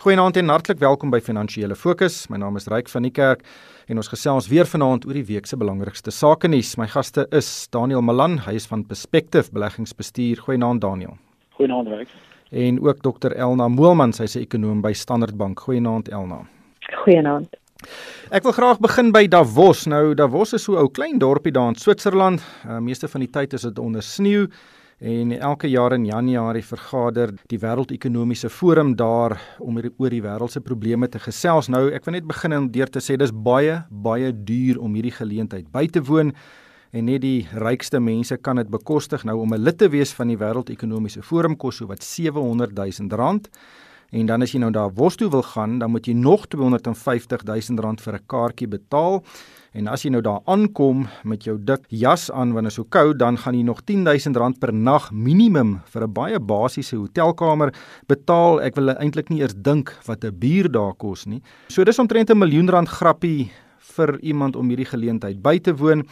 Goeienaand en hartlik welkom by Finansiële Fokus. My naam is Ryk van die Kerk en ons gesels weer vanaand oor die week se belangrikste sake nuus. My gaste is Daniel Malan, hy is van Perspective Beleggingsbestuur. Goeienaand Daniel. Goeienaand Ryk. En ook Dr Elna Moelman, sy is 'n ekonom by Standard Bank. Goeienaand Elna. Goeienaand. Ek wil graag begin by Davos. Nou Davos is so 'n ou klein dorpie daar in Switserland. Uh, meeste van die tyd is dit onder sneeu. En elke jaar in Januarie vergader die Wêreldekonomiese Forum daar om oor die wêreld se probleme te gesels. Nou, ek wil net begin om deur te sê dis baie baie duur om hierdie geleentheid by te woon en net die rykste mense kan dit bekostig. Nou om 'n lid te wees van die Wêreldekonomiese Forum kos so wat 700 000 rand. En dan as jy nou daar Wos toe wil gaan, dan moet jy nog 250 000 rand vir 'n kaartjie betaal. En as jy nou daar aankom met jou dik jas aan wanneer dit so koud, dan gaan jy nog 10000 rand per nag minimum vir 'n baie basiese hotelkamer betaal. Ek wil eintlik nie eers dink wat 'n bier daar kos nie. So dis omtrent 'n miljoen rand grappie vir iemand om hierdie geleentheid by te woon.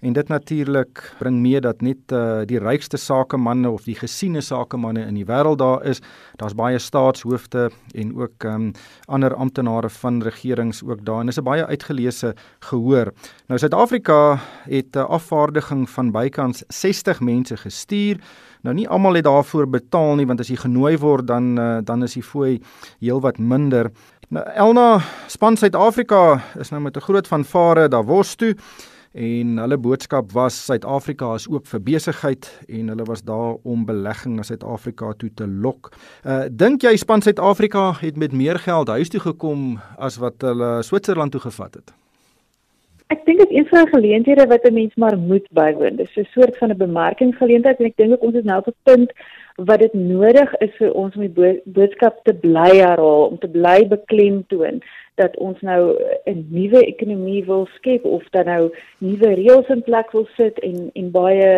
En dit natuurlik bring mee dat net uh, die rykste sakemanne of die gesiene sakemanne in die wêreld daar is. Daar's baie staatshoofde en ook um, ander amptenare van regerings ook daar. En dis 'n baie uitgeleese gehoor. Nou Suid-Afrika het 'n afvaardiging van bykans 60 mense gestuur. Nou nie almal het daarvoor betaal nie want as jy genooi word dan uh, dan is die fooi heelwat minder. Nou Elna span Suid-Afrika is nou met 'n groot fanfare daar wors toe en hulle boodskap was Suid-Afrika is oop vir besigheid en hulle was daar om belegging na Suid-Afrika toe te lok. Uh dink jy span Suid-Afrika het met meer geld huis toe gekom as wat hulle Switserland toe gevat het? Ek dink dit is een van die geleenthede wat 'n mens maar moet bywoon. Dis 'n soort van 'n bemarkingsgeleentheid en ek dink ook ons is nou op 'n punt wat dit nodig is vir ons om die boodskap te bly herhaal, om te bly beklemtoon dat ons nou 'n nuwe ekonomie wil skep of dan nou nuwe reëls in plek wil sit en en baie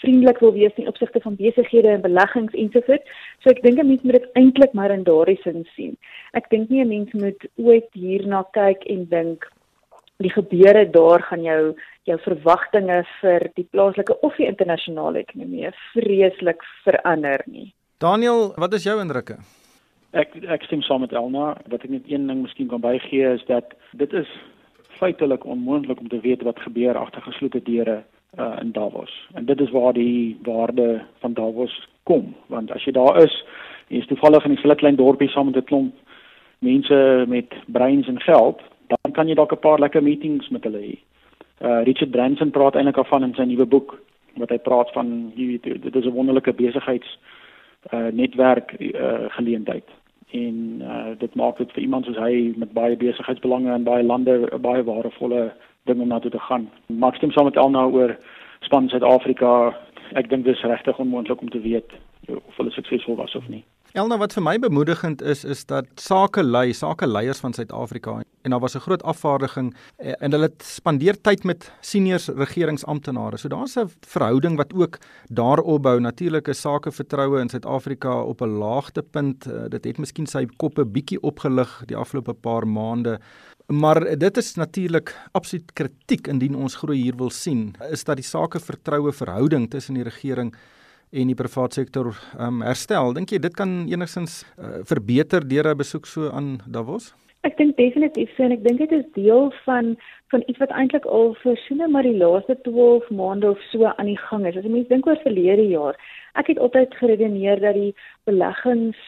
vriendelik wil wees in opsigte van besighede en beleggings ensovoorts. So ek dink 'n mens moet dit eintlik maar in daardie sin sien. Ek dink nie 'n mens moet ooit hierna kyk en dink die gebeure daar gaan jou jou verwagtinge vir die plaaslike of die internasionale ekonomie vreeslik verander nie. Daniel, wat is jou indrukke? Ek ek stem saam met Elna. Wat ek net een ding miskien kan bygee is dat dit is feitelik onmoontlik om te weet wat gebeur agter geslote deure uh, in Davos. En dit is waar die waarde van Davos kom, want as jy daar is, jy is toevallig in 'n klein klein dorpie saam met 'n klomp mense met breins en geld, dan kan jy dalk 'n paar lekker meetings met hulle hê. Uh Richard Branson praat eintlik af van in sy nuwe boek wat hy praat van weet dit is 'n wonderlike besigheids uh netwerk uh geleentheid en uh, dit maak dit vir iemand soos hy met baie besigheidsbelange in baie lande 'n baie waardevolle ding om na toe te gaan. Maar ek stem saam met Elna oor span Suid-Afrika. Ek dink dit is regtig onmoontlik om te weet of hulle suksesvol was of nie. Elna wat vir my bemoedigend is is dat sake lei, sake leiers van Suid-Afrika en daar was 'n groot afvaardiging eh, en hulle spandeer tyd met senior regeringsamptenare. So daar's 'n verhouding wat ook daarop bou. Natuurlik is sake vertroue in Suid-Afrika op 'n laagtepunt. Eh, dit het miskien sy koppe bietjie opgelig die afgelope paar maande. Maar dit is natuurlik absoluut kritiek indien ons groei hier wil sien. Is dat die sake vertroue verhouding tussen die regering en die private sektor um, herstel. Dink jy dit kan enigstens uh, verbeter deur 'n besoek so aan Davos? Ek dink definitief so en ek dink dit is deel van van iets wat eintlik al vir soene maar die laaste 12 maande of so aan die gang is. As jy mens dink oor verlede jaar, ek het altyd geredeneer dat die beleggings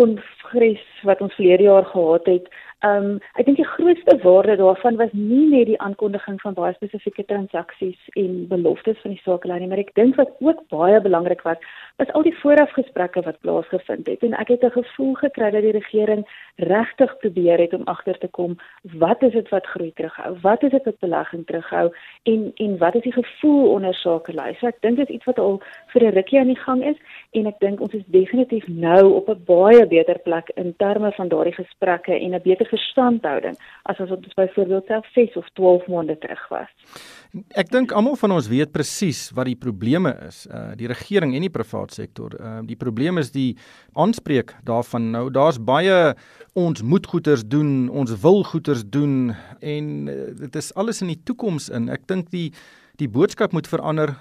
kongres wat ons verlede jaar gehad het, Ehm um, ek dink die grootste waarde daarvan was nie net die aankondiging van baie spesifieke transaksies en beloftes van die sakelei nie, maar ek dink wat ook baie belangrik was, was al die voorafgesprekke wat plaasgevind het en ek het 'n gevoel gekry dat die regering regtig probeer het om agter te kom wat is dit wat groei terughou? Wat is dit wat belegging terughou en en wat is die gevoel onder sakelei? So ek dink dit is iets wat al vir 'n rukkie aan die gang is en ek dink ons is definitief nou op 'n baie beter plek in terme van daardie gesprekke en 'n beter verstandhouding as ons byvoorbeeld self 6 of 12 maande terug was. Ek dink almal van ons weet presies wat die probleme is. Uh die regering en die private sektor. Uh die probleem is die aanspreek daarvan. Nou daar's baie ons moet goeders doen, ons wil goeders doen en uh, dit is alles in die toekoms in. Ek dink die die boodskap moet verander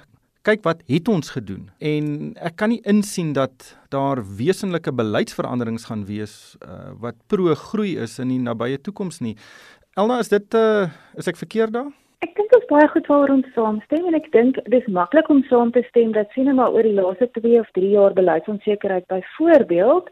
kyk wat het ons gedoen en ek kan nie insien dat daar wesenlike beleidsveranderings gaan wees uh, wat pro groei is in die nabye toekoms nie. Elna, is dit uh, is ek verkeerd daar? Ek dink is baie goed waaroor ons saamstem en ek dink dis maklik om saam te stem dat sien maar oor die laaste 2 of 3 jaar beleidsonsekerheid byvoorbeeld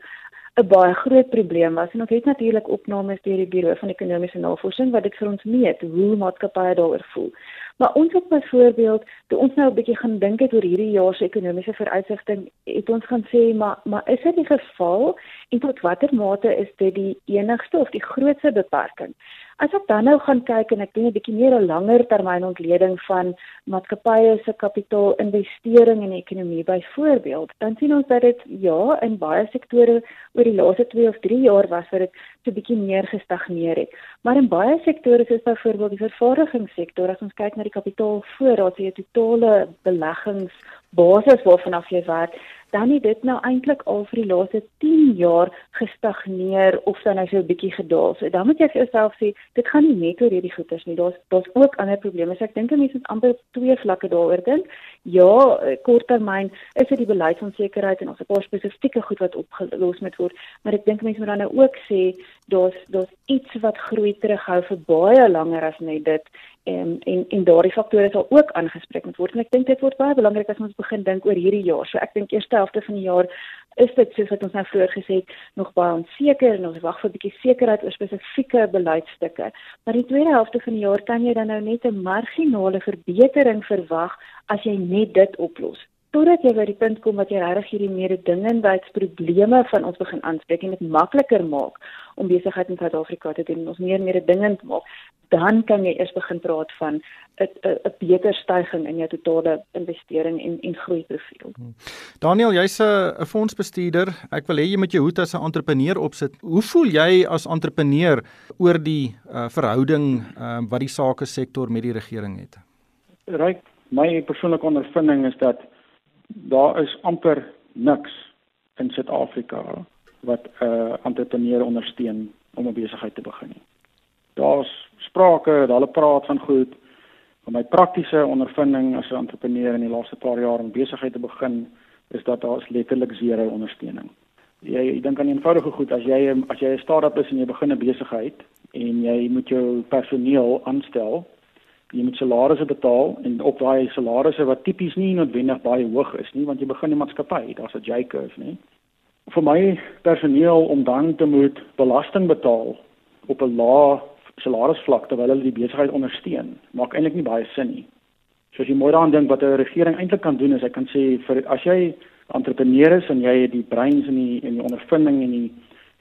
'n baie groot probleem was en ons het natuurlik opnames deur die Buro van Ekonomiese Navorsing wat dit vir ons meet hoe maatskappye daaroor voel. Maar ons het byvoorbeeld, toe ons nou 'n bietjie gaan dink het oor hierdie jaar se ekonomiese vooruitsigting, het ons gaan sê maar maar is dit die geval en tot watter mate is dit die enigste of die grootste beperking? As ek dan nou gaan kyk en ek doen 'n bietjie meer 'n langer termyn ontleding van maatskappye se kapitaalinvestering in die ekonomie byvoorbeeld, dan sien ons dat dit ja, in baie sektore oor die laaste 2 of 3 jaar was wat dit so bietjie meer gestagneer het. Maar in baie sektore soos byvoorbeeld die vervaardigingssektor, as ons kyk na die kapitaalvoorraad, die totale beleggingsbasis waarvan af jy werk, dan het dit nou eintlik al vir die laaste 10 jaar gestagneer of dan nou so 'n bietjie gedaal. So dan moet jy vir jouself sê, dit gaan nie net oor hierdie goeders nie. Daar's daar's ook ander probleme. So ek dink mense moet amper twee vlakke daaroor dink. Ja, eh, korttermyn is dit die beleidsonsekerheid en ons 'n paar spesifieke goed wat opgelos moet word, maar ek dink mense moet dan nou ook sê daar's daar's iets wat groei terughou vir baie langer as net dit en en en daardie faktore sal ook aangespreek moet word en ek dink dit word baie belangrik as ons begin dink oor hierdie jaar. So ek dink eerste helfte van die jaar is dit soos wat ons nou vroeër gesê het nog baie onseker en ons wag vir 'n bietjie sekerheid oor spesifieke beleidsstukke. Maar die tweede helfte van die jaar kan jy dan nou net 'n marginale verbetering verwag as jy net dit oplos totdat jy by die punt kom dat jy regtig hierdie mededingendheidsprobleme van ons begin aanspreek en dit makliker maak om besigheid in Suid-Afrika te doen, ons meer mededingend maak, dan kan jy eers begin praat van 'n 'n beter stygings in jou totale investering en en groei profiel. Hmm. Daniel, jy's 'n 'n fondsbestuurder. Ek wil hê jy moet jou hoed as 'n entrepreneur opsit. Hoe voel jy as entrepreneur oor die uh, verhouding uh, wat die sake sektor met die regering het? Ryk, my persoonlike ondervinding is dat daar is amper niks in Suid-Afrika wat 'n uh, entrepreneur ondersteun om 'n besigheid te begin nie. Daar's sprake, hulle praat van goed, maar my praktiese ondervinding as 'n entrepreneur in die laaste paar jaar om besigheid te begin is dat daar is letterlik zero ondersteuning. Jy ek dink aan eenvoudige goed as jy as jy 'n start-up is en jy begin 'n besigheid en jy moet jou personeel aanstel jy moet salarisse betaal en op daai salarisse wat tipies nie noodwendig baie hoog is nie want jy begin 'n maatskappy, daar's 'n J-curve, nê. Vir my personeel om dan te moet belasting betaal op 'n lae salarisvlak terwyl hulle die besigheid ondersteun, maak eintlik nie baie sin nie. So as jy mooi daaraan dink wat 'n regering eintlik kan doen is hy kan sê vir as jy entrepreneur is en jy het die breins en die en die ondervinding en die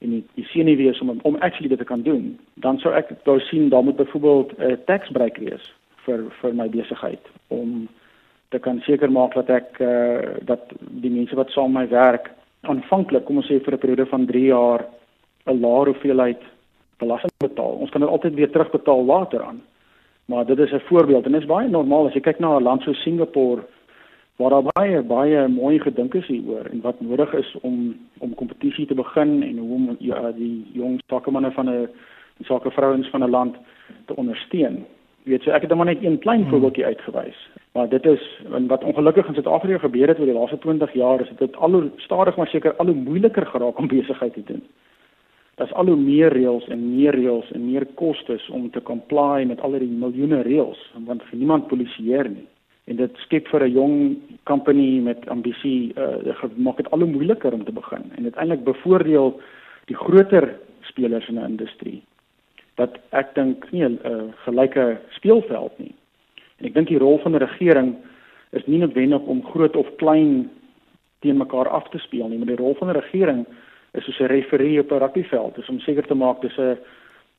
en die, die senuwees om om actually dit te kan doen, dan sou ek wou sien daar moet byvoorbeeld 'n uh, tax break wees vir vir my besigheid om te kan seker maak dat ek uh, dat die mense wat saam met my werk aanvanklik kom ons sê vir 'n periode van 3 jaar 'n laer hoeveelheid belasting betaal. Ons kan dit altyd weer terugbetaal later aan. Maar dit is 'n voorbeeld en dit is baie normaal as jy kyk na 'n land so Singapore waar daar baie baie mooi gedink is hieroor en wat nodig is om om kompetisie te begin en hoe om ja, die jong sakemanne van 'n sakevrouens van 'n land te ondersteun weet so ek het maar net een klein hmm. voorbeeldjie uitgewys. Maar dit is wat ongelukkig in Suid-Afrika gebeur het oor die laaste 20 jaar is dit al hoe stadig maar seker al hoe moeiliker geraak om besigheid te doen. Daar's al hoe meer reëls en meer reëls en meer kostes om te comply met al die miljoene reëls want vir niemand polisieer nie. En dit skep vir 'n jong company met ambisie uh, maak dit al hoe moeiliker om te begin. En dit eintlik bevoordeel die groter spelers in 'n industrie wat ek dink nie 'n uh, gelyke speelveld nie. En ek dink die rol van die regering is nie noodwendig om groot of klein teen mekaar af te speel nie, maar die rol van die regering is soos 'n referee op 'n rugbyveld, is om seker te maak dis 'n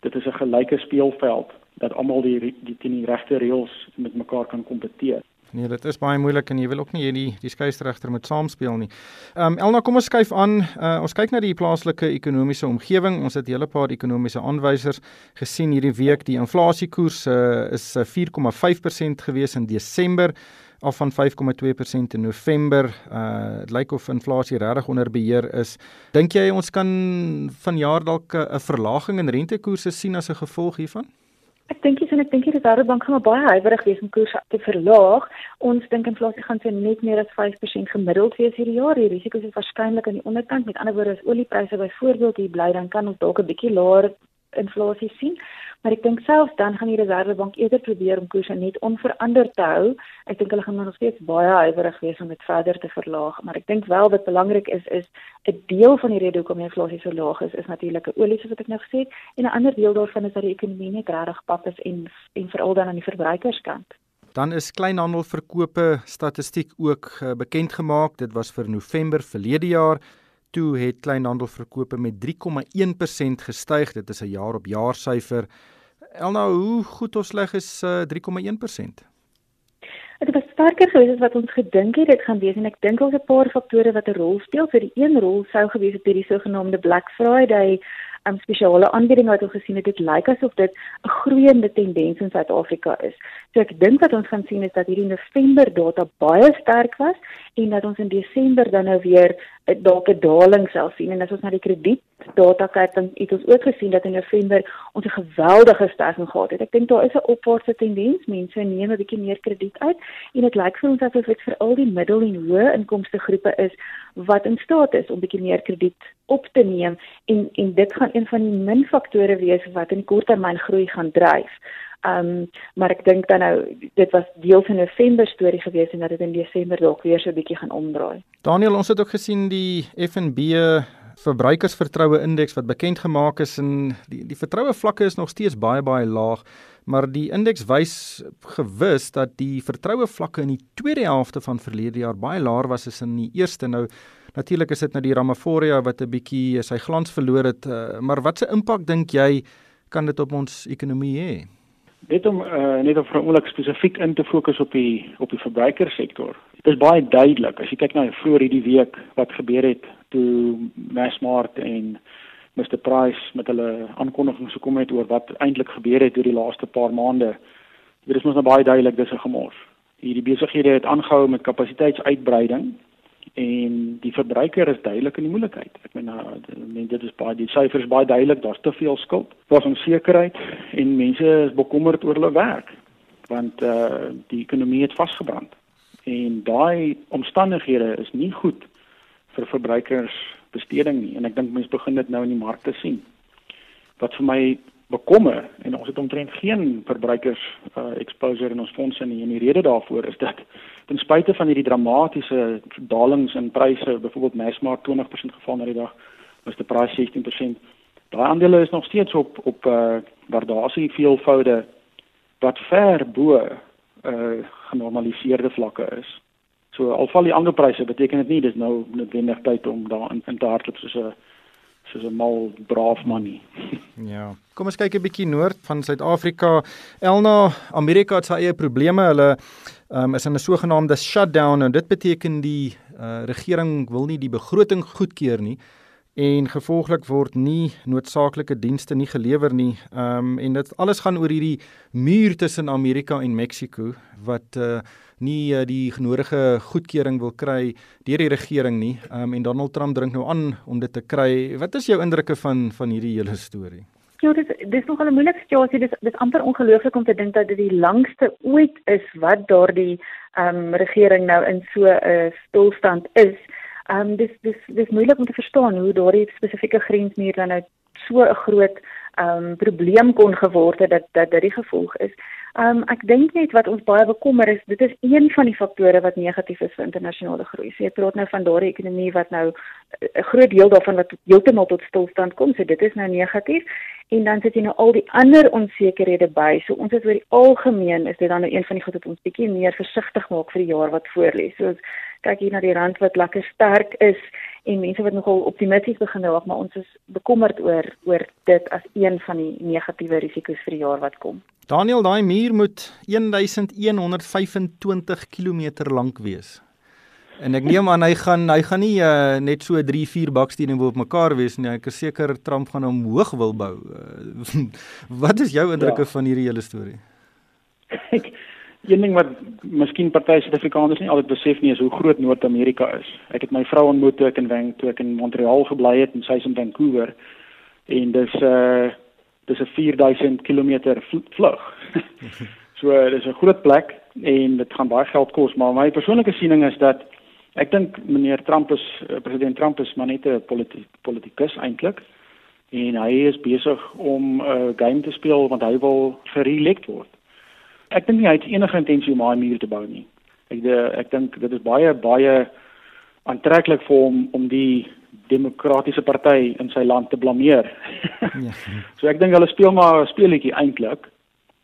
dit is 'n gelyke speelveld dat almal die die teen die regte reëls met mekaar kan kompeteer. Nee, dit is baie moeilik en jy wil ook nie hê die skeieregter moet saamspeel nie. Ehm um, Elna, kom ons skuif aan. Uh, ons kyk na die plaaslike ekonomiese omgewing. Ons het 'n hele paar ekonomiese aanwysers gesien hierdie week. Die inflasiekoers uh, is 4,5% gewees in Desember af van 5,2% in November. Uh dit lyk of inflasie regtig onder beheer is. Dink jy ons kan vanjaar dalk 'n verlaging in rentekoerse sien as 'n gevolg hiervan? Ek dink dis en ek dink die Reservebank gaan baie huiwerig wees om koerse te verlaag. Ons dink inflasie gaan sy net meer as 5% gemiddeld wees hierdie jaar. Die risiko's is waarskynlik aan die onderkant. Met ander woorde, as oliepryse byvoorbeeld hier bly, dan kan ons dalk 'n bietjie laer inflasie sien. Maar ek dink selfs dan gaan die Reservebank eerder probeer om koerse net onveranderd te hou. Ek dink hulle gaan nog steeds baie huiwerig wees om dit verder te verlaag, maar ek dink wel wat belangrik is is 'n deel van die rede hoekom inflasie so laag is, is natuurlik olie soos wat ek nou gesê het, en 'n ander deel daarvan is dat die ekonomie net regtig pap is en en veral dan aan die verbruikerskant. Dan is kleinhandelverkope statistiek ook uh, bekend gemaak. Dit was vir November verlede jaar toe het kleinhandelverkope met 3,1% gestyg. Dit is 'n jaar op jaar syfer. Elna, hoe goed of sleg is uh, 3,1%? Dit was sterker geweest as wat ons gedink het dit gaan wees en ek dink ons 'n paar faktore wat 'n rol speel. Vir die een rol sou gewees het hierdie sogenaamde Black Friday um, spesiale aanbieding wat ons gesien het, dit lyk asof dit 'n groeiende tendens in Suid-Afrika is. So ek dink wat ons gaan sien is dat hierdie November data baie sterk was en dat ons in Desember dan nou weer eh, dalk 'n daling sal sien en as ons na die kredietdata kyk dan het ons ook gesien dat in November ons 'n geweldige stygings gehad het. Ek dink daar is 'n opwaartse tendens. Mense neem 'n bietjie meer krediet uit en dit lyk vir ons asof dit vir al die middel en hoë inkomste groepe is wat in staat is om bietjie meer krediet op te neem en en dit gaan een van die min faktore wees wat in korttermyn groei gaan dryf. Um maar ek dink dan nou dit was deel van 'n November storie gewees en dat dit in Desember dalk weer so 'n bietjie gaan omdraai. Daniel, ons het ook gesien die FNB verbruikersvertroue indeks wat bekend gemaak is en die die vertroue vlakke is nog steeds baie baie laag, maar die indeks wys gewis dat die vertroue vlakke in die tweede helfte van verlede jaar baie laer was as in die eerste. Nou Natuurlik is dit nou die Ramaphosa wat 'n bietjie sy glans verloor het, uh, maar wat se impak dink jy kan dit op ons ekonomie hê? Net om uh, net om vir 'n oomblik spesifiek in te fokus op die op die verbruikerssektor. Dit is baie duidelik as jy kyk na vroeër hierdie week wat gebeur het toe Massmart en Mr Price met hulle aankondigings gekom het oor wat eintlik gebeur het oor die laaste paar maande. Dit is mos nou baie duidelik dis 'n gemors. Hierdie besighede het aangehou met kapasiteitsuitbreiding en die verbruiker is duidelik in die moeilikheid. Ek meen nou dit is baie die syfers baie duidelik, daar's te veel skuld, daar's onsekerheid en mense is bekommerd oor hulle werk want uh, die ekonomie het vasgebrand. En daai omstandighede is nie goed vir verbruikersbesteding nie en ek dink mense begin dit nou in die markte sien. Wat vir my bekommer en ons het omtrent geen verbruikers uh, exposure in ons fondse nie. En die rede daarvoor is dat ten spyte van hierdie dramatiese dalings in pryse byvoorbeeld Massmart 20% geval na die dag was die prys 16% daai aandele is nog steeds op op uh, waardasie veelvoude wat ver bo uh, genormaliseerde vlakke is. So al val die ander pryse beteken dit nie dis nou noodwendig tyd om daar in, in te hardloop soos 'n soos 'n mal braaf man nie. Ja. Kom ons kyk 'n bietjie noord van Suid-Afrika. Elna, Amerika het sy eie probleme. Hulle um, is in 'n sogenaamde shutdown en dit beteken die uh, regering wil nie die begroting goedkeur nie en gevolglik word nie noodsaaklike dienste nie gelewer nie. Ehm um, en dit alles gaan oor hierdie muur tussen Amerika en Mexiko wat uh, nie uh, die genodige goedkeuring wil kry deur die regering nie. Ehm um, en Donald Trump drink nou aan om dit te kry. Wat is jou indrukke van van hierdie hele storie? Ja, dis dis nog 'n moeilike situasie. Dis dis amper ongelooflik om te dink dat dit die langste ooit is wat daardie ehm um, regering nou in so 'n uh, stilstand is. Ehm um, dis dis dis moeilik om te verstaan hoe daardie spesifieke grensmuur dan nou so 'n groot ehm um, probleem kon geword het dat dat dit die gevolg is. Ehm um, ek dink net wat ons baie bekommer is, dit is een van die faktore wat negatief is vir internasionale groei. So jy praat nou van daardie ekonomie wat nou 'n groot deel daarvan wat heeltemal tot stilstand kom, so dit is nou negatief en dan sit jy nou al die ander onsekerhede by. So ons is oor die algemeen is dit dan nou een van die goed wat ons bietjie meer versigtig maak vir die jaar wat voorlê. So kyk hier na die rand wat lekker sterk is en mense wat nogal optimisties begin raak, maar ons is bekommerd oor oor dit as een van die negatiewe risiko's vir die jaar wat kom. Daniel, daai muur moet 1125 km lank wees. En ek neem aan hy gaan hy gaan nie uh, net so 3 4 bakstene bo op mekaar wees nie. Ek is seker Trump gaan hom hoog wil bou. Uh, wat is jou indrukke ja. van hierdie hele storie? Een ding wat miskien party Suid-Afrikaners nie altyd besef nie is hoe groot Noord-Amerika is. Ek het my vrou ontmoet toe ek in Wang toe ek in Montreal gebly het en sy is in Vancouver. En dis uh dis 'n 4000 km vlug. so dis 'n groot plek en dit gaan baie geld kos, maar my persoonlike siening is dat ek dink meneer Trump is eh, president Trump is maar net 'n politi politikus eintlik en hy is besig om 'n uh, game te speel want hy wil gereelect word. Ek dink nie hy het enige intensie om 'n muur te bou nie. Ek de, ek dink dit is baie baie aantreklik vir hom om die demokratiese party in sy land te blameer. ja. So ek dink hulle speel maar 'n speletjie eintlik.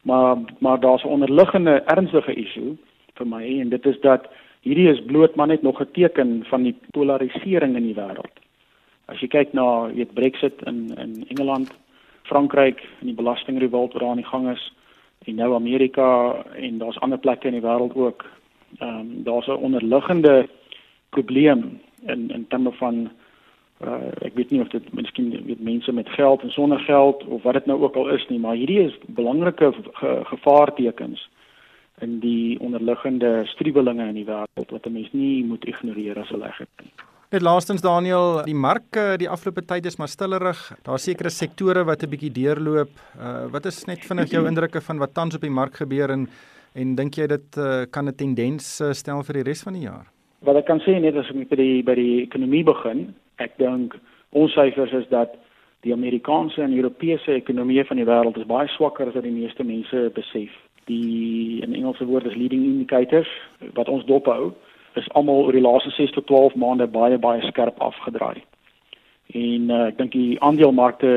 Maar maar daar's 'n onderliggende ernstige issue vir my en dit is dat hierdie is bloot maar net nog 'n teken van die polarisering in die wêreld. As jy kyk na weet Brexit in in Engeland, Frankryk en die belastingrevolt wat daar aan die gang is en nou Amerika en daar's ander plekke in die wêreld ook. Ehm um, daar's 'n onderliggende probleem in in terme van uh, ek weet nie of dit miskien weet mense met geld en sonder geld of wat dit nou ook al is nie, maar hierdie is belangrike ge gevaartekens in die onderliggende striwelinge in die wêreld wat 'n mens nie moet ignoreer as 'n legger nie. Net laastens Daniel, die mark die afgelope tyd is maar stillerig. Daar's sekere sektore wat 'n bietjie deurloop. Uh, wat is net vinnig jou indrukke van wat tans op die mark gebeur en en dink jy dit uh, kan 'n tendens uh, stel vir die res van die jaar? Wat ek kan sê net as ek by die by die ekonomie begin, ek dink ons syfers is dat die Amerikaanse en Europese ekonomieë van die wêreld is baie swakker as wat die meeste mense besef. Die in Engelse woord is leading indicators wat ons dophou is almal oor die laaste 6 tot 12 maande baie baie skerp afgedraai. En uh, ek dink die aandelemarkte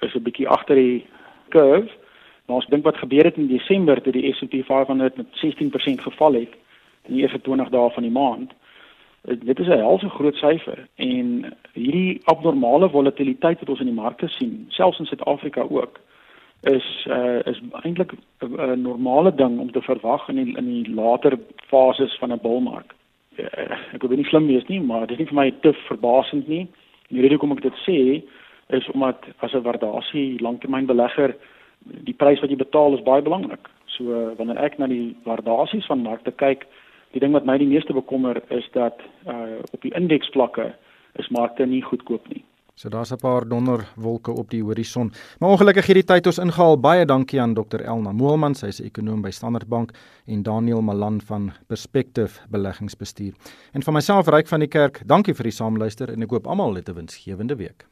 is 'n bietjie agter die curve. Maar ons dink wat gebeur het in Desember toe die S&P 500 met 16% geval het in die eerste 20 dae van die maand dit is 'n helse groot syfer en hierdie abnormale volatiliteit wat ons in die markte sien, selfs in Suid-Afrika ook, is uh, is eintlik 'n normale ding om te verwag in die, in die later fases van 'n bullmark. Uh, ek wil nie slim wees nie, maar dit is nie vir my te verbasend nie. En die rede hoekom ek dit sê is omdat as 'n waardasie langtermynbelegger die prys wat jy betaal is baie belangrik. So uh, wanneer ek na die waardasies van markte kyk, Die ding wat my die meeste bekommer is dat uh op die indeksvlakke is markte nie goedkoop nie. So daar's 'n paar donderwolke op die horison. Maar ongelukkig hierdie tyd ons ingehaal. Baie dankie aan Dr Elna Moelman, sy is 'n ekonom by Standard Bank en Daniel Malan van Perspective Beleggingsbestuur. En van myself Ryk van die Kerk, dankie vir die saamluister en ek hoop almal het 'n winsgewende week.